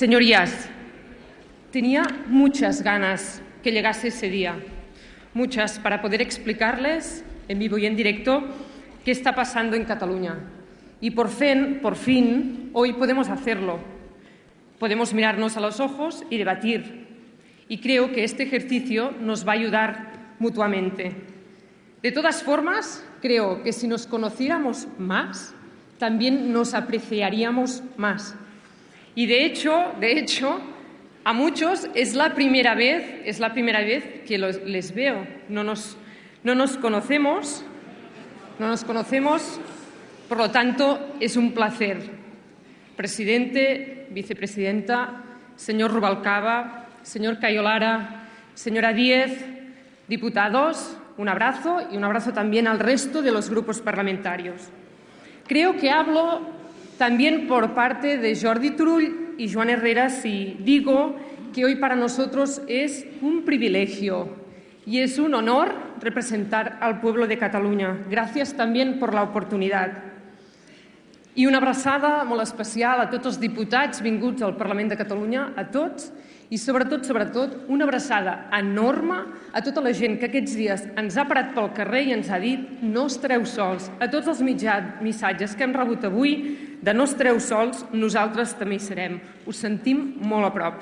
Señorías, tenía muchas ganas que llegase ese día, muchas para poder explicarles en vivo y en directo qué está pasando en Cataluña. Y por fin, por fin, hoy podemos hacerlo. Podemos mirarnos a los ojos y debatir. Y creo que este ejercicio nos va a ayudar mutuamente. De todas formas, creo que si nos conociéramos más, también nos apreciaríamos más. Y de hecho, de hecho, a muchos es la primera vez, es la primera vez que los, les veo. No nos, no nos conocemos, no nos conocemos, por lo tanto, es un placer. Presidente, vicepresidenta, señor Rubalcaba, señor Cayolara, señora Díez, diputados, un abrazo y un abrazo también al resto de los grupos parlamentarios. Creo que hablo también por parte de Jordi Turull y Joan Herrera si digo que hoy para nosotros es un privilegio y es un honor representar al pueblo de Cataluña. Gracias también por la oportunidad. I una abraçada molt especial a tots els diputats vinguts al Parlament de Catalunya, a tots, i sobretot, sobretot, una abraçada enorme a tota la gent que aquests dies ens ha parat pel carrer i ens ha dit no estareu sols. A tots els mitjans, missatges que hem rebut avui de no estareu sols, nosaltres també hi serem. Us sentim molt a prop.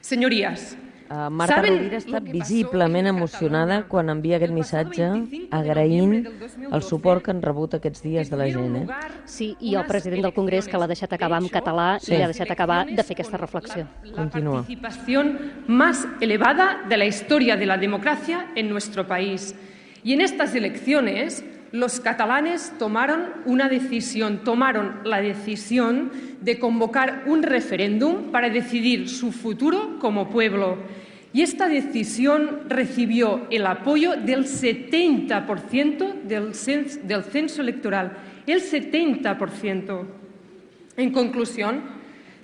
Senyories, Uh, Marta Saben Rovira està visiblement emocionada quan envia aquest missatge 25 de agraint noviembre del 2012, el suport que han rebut aquests dies de la gent. Eh? Sí, i el president del Congrés que l'ha deixat acabar en català Sí. i l'ha deixat acabar de fer aquesta reflexió. La Continúa. participación más elevada de la historia de la democracia en nuestro país. Y en estas elecciones los catalanes tomaron una decisión, tomaron la decisión de convocar un referéndum para decidir su futuro como pueblo. Y esta decisión recibió el apoyo del 70% del cens- del censo electoral. El 70%. En conclusión,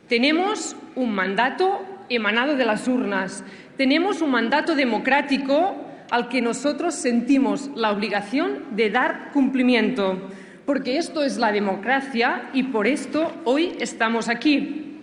tenemos un mandato emanado de las urnas, tenemos un mandato democrático al que nosotros sentimos la obligación de dar cumplimiento, porque esto es la democracia y por esto hoy estamos aquí.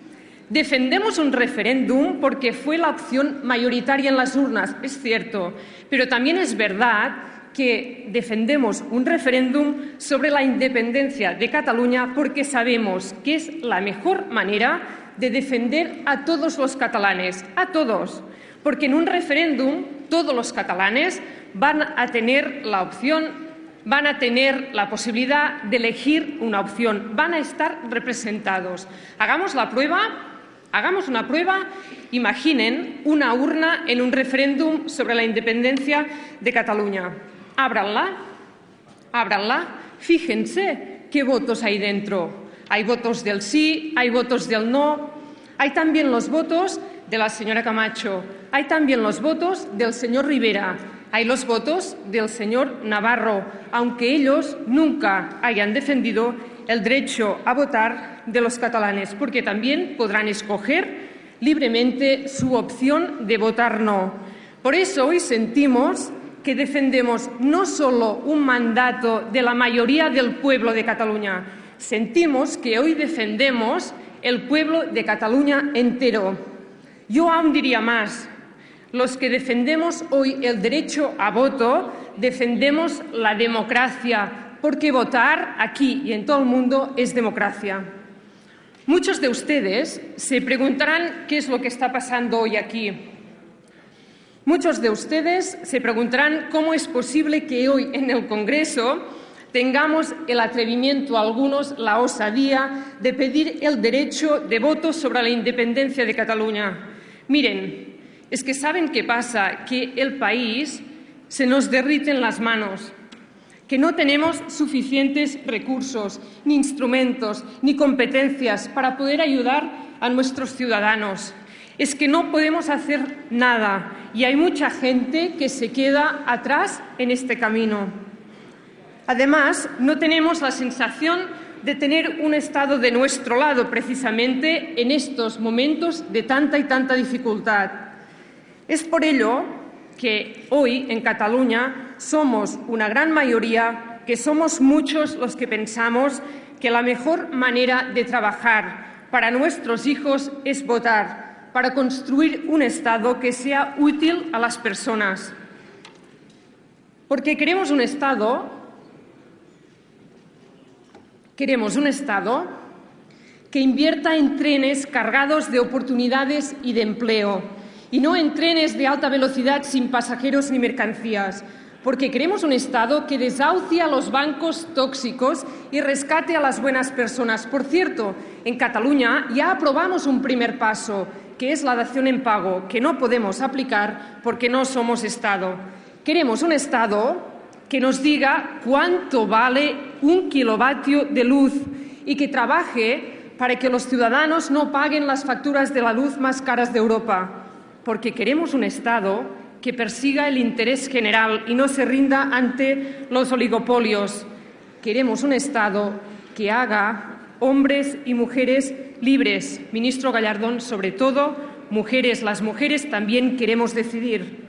Defendemos un referéndum porque fue la opción mayoritaria en las urnas, es cierto, pero también es verdad que defendemos un referéndum sobre la independencia de Cataluña porque sabemos que es la mejor manera de defender a todos los catalanes, a todos, porque en un referéndum todos los catalanes van a tener la opción, van a tener la posibilidad de elegir una opción, van a estar representados. Hagamos la prueba Hagamos una prueba. Imaginen una urna en un referéndum sobre la independencia de Cataluña. Ábranla, ábranla. Fíjense qué votos hay dentro. Hay votos del sí, hay votos del no. Hay también los votos de la señora Camacho. Hay también los votos del señor Rivera. Hay los votos del señor Navarro, aunque ellos nunca hayan defendido el derecho a votar de los catalanes, porque también podrán escoger libremente su opción de votar no. Por eso hoy sentimos que defendemos no solo un mandato de la mayoría del pueblo de Cataluña, sentimos que hoy defendemos el pueblo de Cataluña entero. Yo aún diría más, los que defendemos hoy el derecho a voto, defendemos la democracia, porque votar aquí y en todo el mundo es democracia. Muchos de ustedes se preguntarán qué es lo que está pasando hoy aquí. Muchos de ustedes se preguntarán cómo es posible que hoy en el Congreso tengamos el atrevimiento, algunos la osadía, de pedir el derecho de voto sobre la independencia de Cataluña. Miren, es que saben qué pasa, que el país se nos derrite en las manos, que no tenemos suficientes recursos, ni instrumentos, ni competencias para poder ayudar a nuestros ciudadanos. Es que no podemos hacer nada y hay mucha gente que se queda atrás en este camino. Además, no tenemos la sensación de tener un Estado de nuestro lado precisamente en estos momentos de tanta y tanta dificultad. Es por ello que hoy en Cataluña somos una gran mayoría, que somos muchos los que pensamos que la mejor manera de trabajar para nuestros hijos es votar para construir un Estado que sea útil a las personas. Porque queremos un Estado, queremos un Estado que invierta en trenes cargados de oportunidades y de empleo, y no en trenes de alta velocidad sin pasajeros ni mercancías, porque queremos un Estado que desahucie a los bancos tóxicos y rescate a las buenas personas. Por cierto, en Cataluña ya aprobamos un primer paso, que es la dación en pago, que no podemos aplicar porque no somos Estado. Queremos un Estado que nos diga cuánto vale un kilovatio de luz y que trabaje para que los ciudadanos no paguen las facturas de la luz más caras de Europa porque queremos un Estado que persiga el interés general y no se rinda ante los oligopolios. Queremos un Estado que haga hombres y mujeres libres. Ministro Gallardón, sobre todo, mujeres, las mujeres también queremos decidir.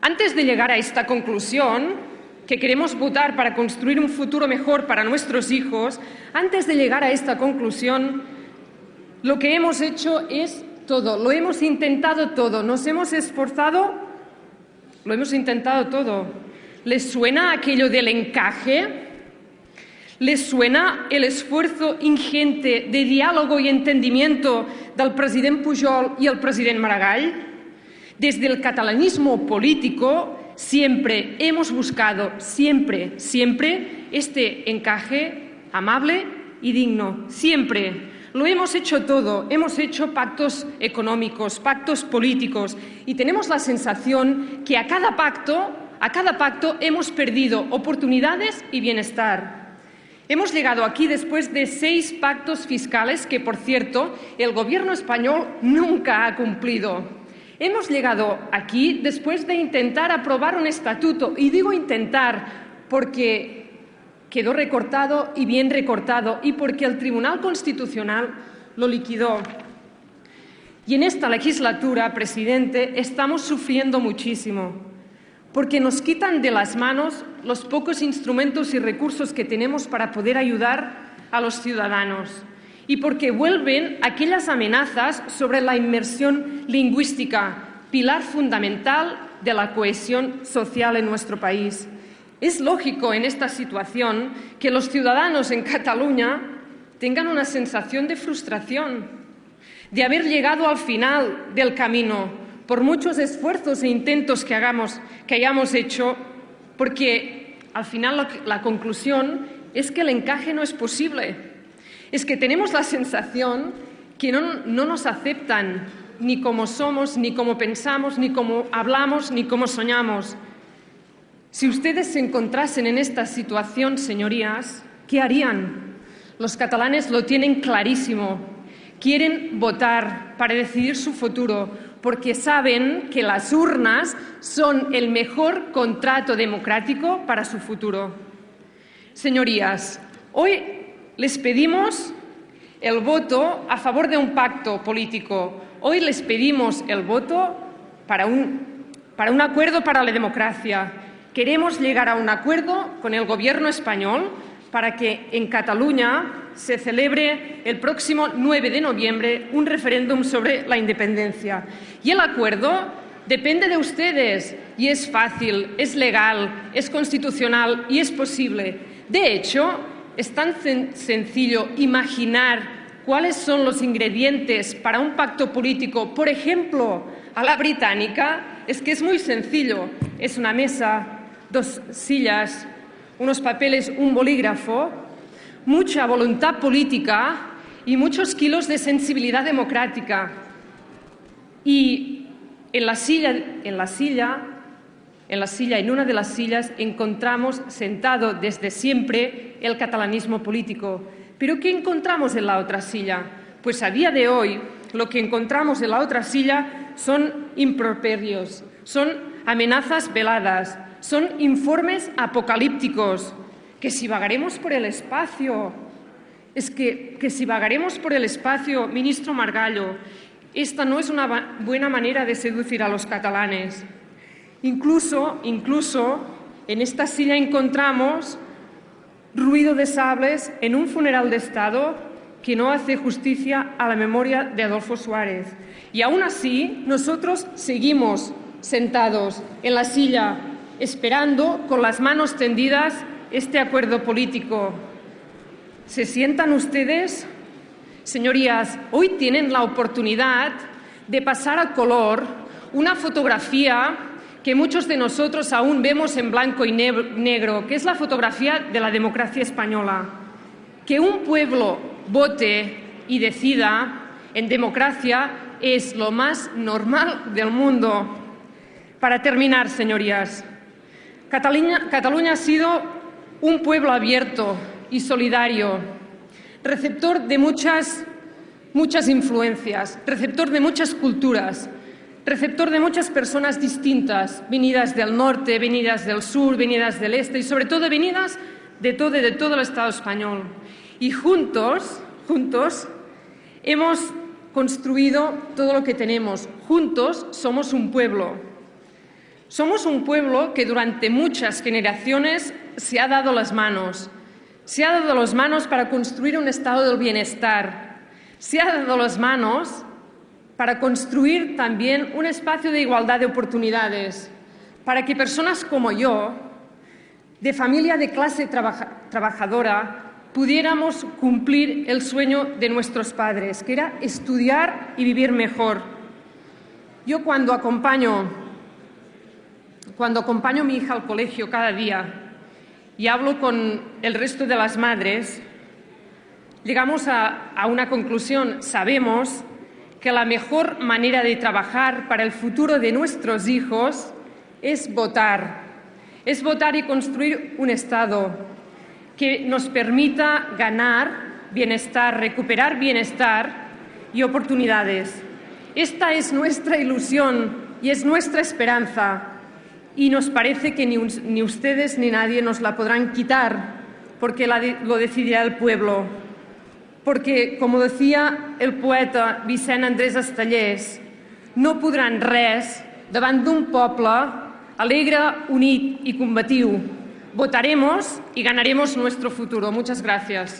Antes de llegar a esta conclusión, que queremos votar para construir un futuro mejor para nuestros hijos, antes de llegar a esta conclusión, lo que hemos hecho es todo, lo hemos intentado todo, nos hemos esforzado, lo hemos intentado todo. ¿Les suena aquello del encaje? ¿Les suena el esfuerzo ingente de diálogo y entendimiento del presidente Pujol y el presidente Maragall? Desde el catalanismo político siempre hemos buscado, siempre, siempre, este encaje amable y digno, siempre. Lo hemos hecho todo, hemos hecho pactos económicos, pactos políticos y tenemos la sensación que a cada pacto, a cada pacto hemos perdido oportunidades y bienestar. Hemos llegado aquí después de seis pactos fiscales que, por cierto, el Gobierno español nunca ha cumplido. Hemos llegado aquí después de intentar aprobar un estatuto, y digo intentar porque quedó recortado y bien recortado y porque el Tribunal Constitucional lo liquidó. Y en esta legislatura, presidente, estamos sufriendo muchísimo, porque nos quitan de las manos los pocos instrumentos y recursos que tenemos para poder ayudar a los ciudadanos y porque vuelven aquellas amenazas sobre la inmersión lingüística, pilar fundamental de la cohesión social en nuestro país. Es lógico en esta situación que los ciudadanos en Cataluña tengan una sensación de frustración, de haber llegado al final del camino por muchos esfuerzos e intentos que, hagamos, que hayamos hecho, porque al final la conclusión es que el encaje no es posible. Es que tenemos la sensación que no, no nos aceptan ni como somos, ni como pensamos, ni como hablamos, ni como soñamos. Si ustedes se encontrasen en esta situación, señorías, ¿qué harían? Los catalanes lo tienen clarísimo. Quieren votar para decidir su futuro porque saben que las urnas son el mejor contrato democrático para su futuro. Señorías, hoy les pedimos el voto a favor de un pacto político. Hoy les pedimos el voto para un, para un acuerdo para la democracia queremos llegar a un acuerdo con el Gobierno español para que en Cataluña se celebre el próximo 9 de noviembre un referéndum sobre la independencia. Y el acuerdo depende de ustedes y es fácil, es legal, es constitucional y es posible. De hecho, es tan sencillo imaginar cuáles son los ingredientes para un pacto político, por ejemplo, a la británica, es que es muy sencillo. Es una mesa dos sillas, unos papeles, un bolígrafo, mucha voluntad política y muchos kilos de sensibilidad democrática. Y en la silla, en la silla, en la silla, en una de las sillas, encontramos sentado desde siempre el catalanismo político. Pero ¿qué encontramos en la otra silla? Pues a día de hoy lo que encontramos en la otra silla son improperios, son amenazas veladas, son informes apocalípticos, que si vagaremos por el espacio, es que, que si vagaremos por el espacio, ministro Margallo, esta no es una buena manera de seducir a los catalanes. Incluso, incluso, en esta silla encontramos ruido de sables en un funeral de Estado que no hace justicia a la memoria de Adolfo Suárez. Y aún así, nosotros seguimos sentados en la silla, esperando con las manos tendidas este acuerdo político. ¿Se sientan ustedes? Señorías, hoy tienen la oportunidad de pasar a color una fotografía que muchos de nosotros aún vemos en blanco y negro, que es la fotografía de la democracia española. Que un pueblo vote y decida en democracia es lo más normal del mundo. Para terminar, señorías, Cataluña, ha sido un pueblo abierto y solidario, receptor de muchas, muchas influencias, receptor de muchas culturas, receptor de muchas personas distintas, venidas del norte, venidas del sur, venidas del este y sobre todo venidas de todo, de todo el Estado español. Y juntos, juntos, hemos construido todo lo que tenemos. Juntos somos un pueblo. Somos un pueblo que durante muchas generaciones se ha dado las manos. Se ha dado las manos para construir un estado del bienestar. Se ha dado las manos para construir también un espacio de igualdad de oportunidades, para que personas como yo, de familia de clase trabajadora, pudiéramos cumplir el sueño de nuestros padres, que era estudiar y vivir mejor. Yo cuando acompaño, cuando acompaño a mi hija al colegio cada día y hablo con el resto de las madres, llegamos a, una conclusión. Sabemos que la mejor manera de trabajar para el futuro de nuestros hijos es votar, es votar y construir un Estado que nos permita ganar bienestar, recuperar bienestar y oportunidades. Esta es nuestra ilusión y es nuestra esperanza y nos parece que ni, ni ustedes ni nadie nos la podrán quitar porque la, lo decidirá el pueblo perquè, com decía el poeta Vicent Andrés Estellers, no podran res davant d'un poble alegre, unit y combatiu. Votaremos y ganaremos nuestro futuro. Muchas gracias.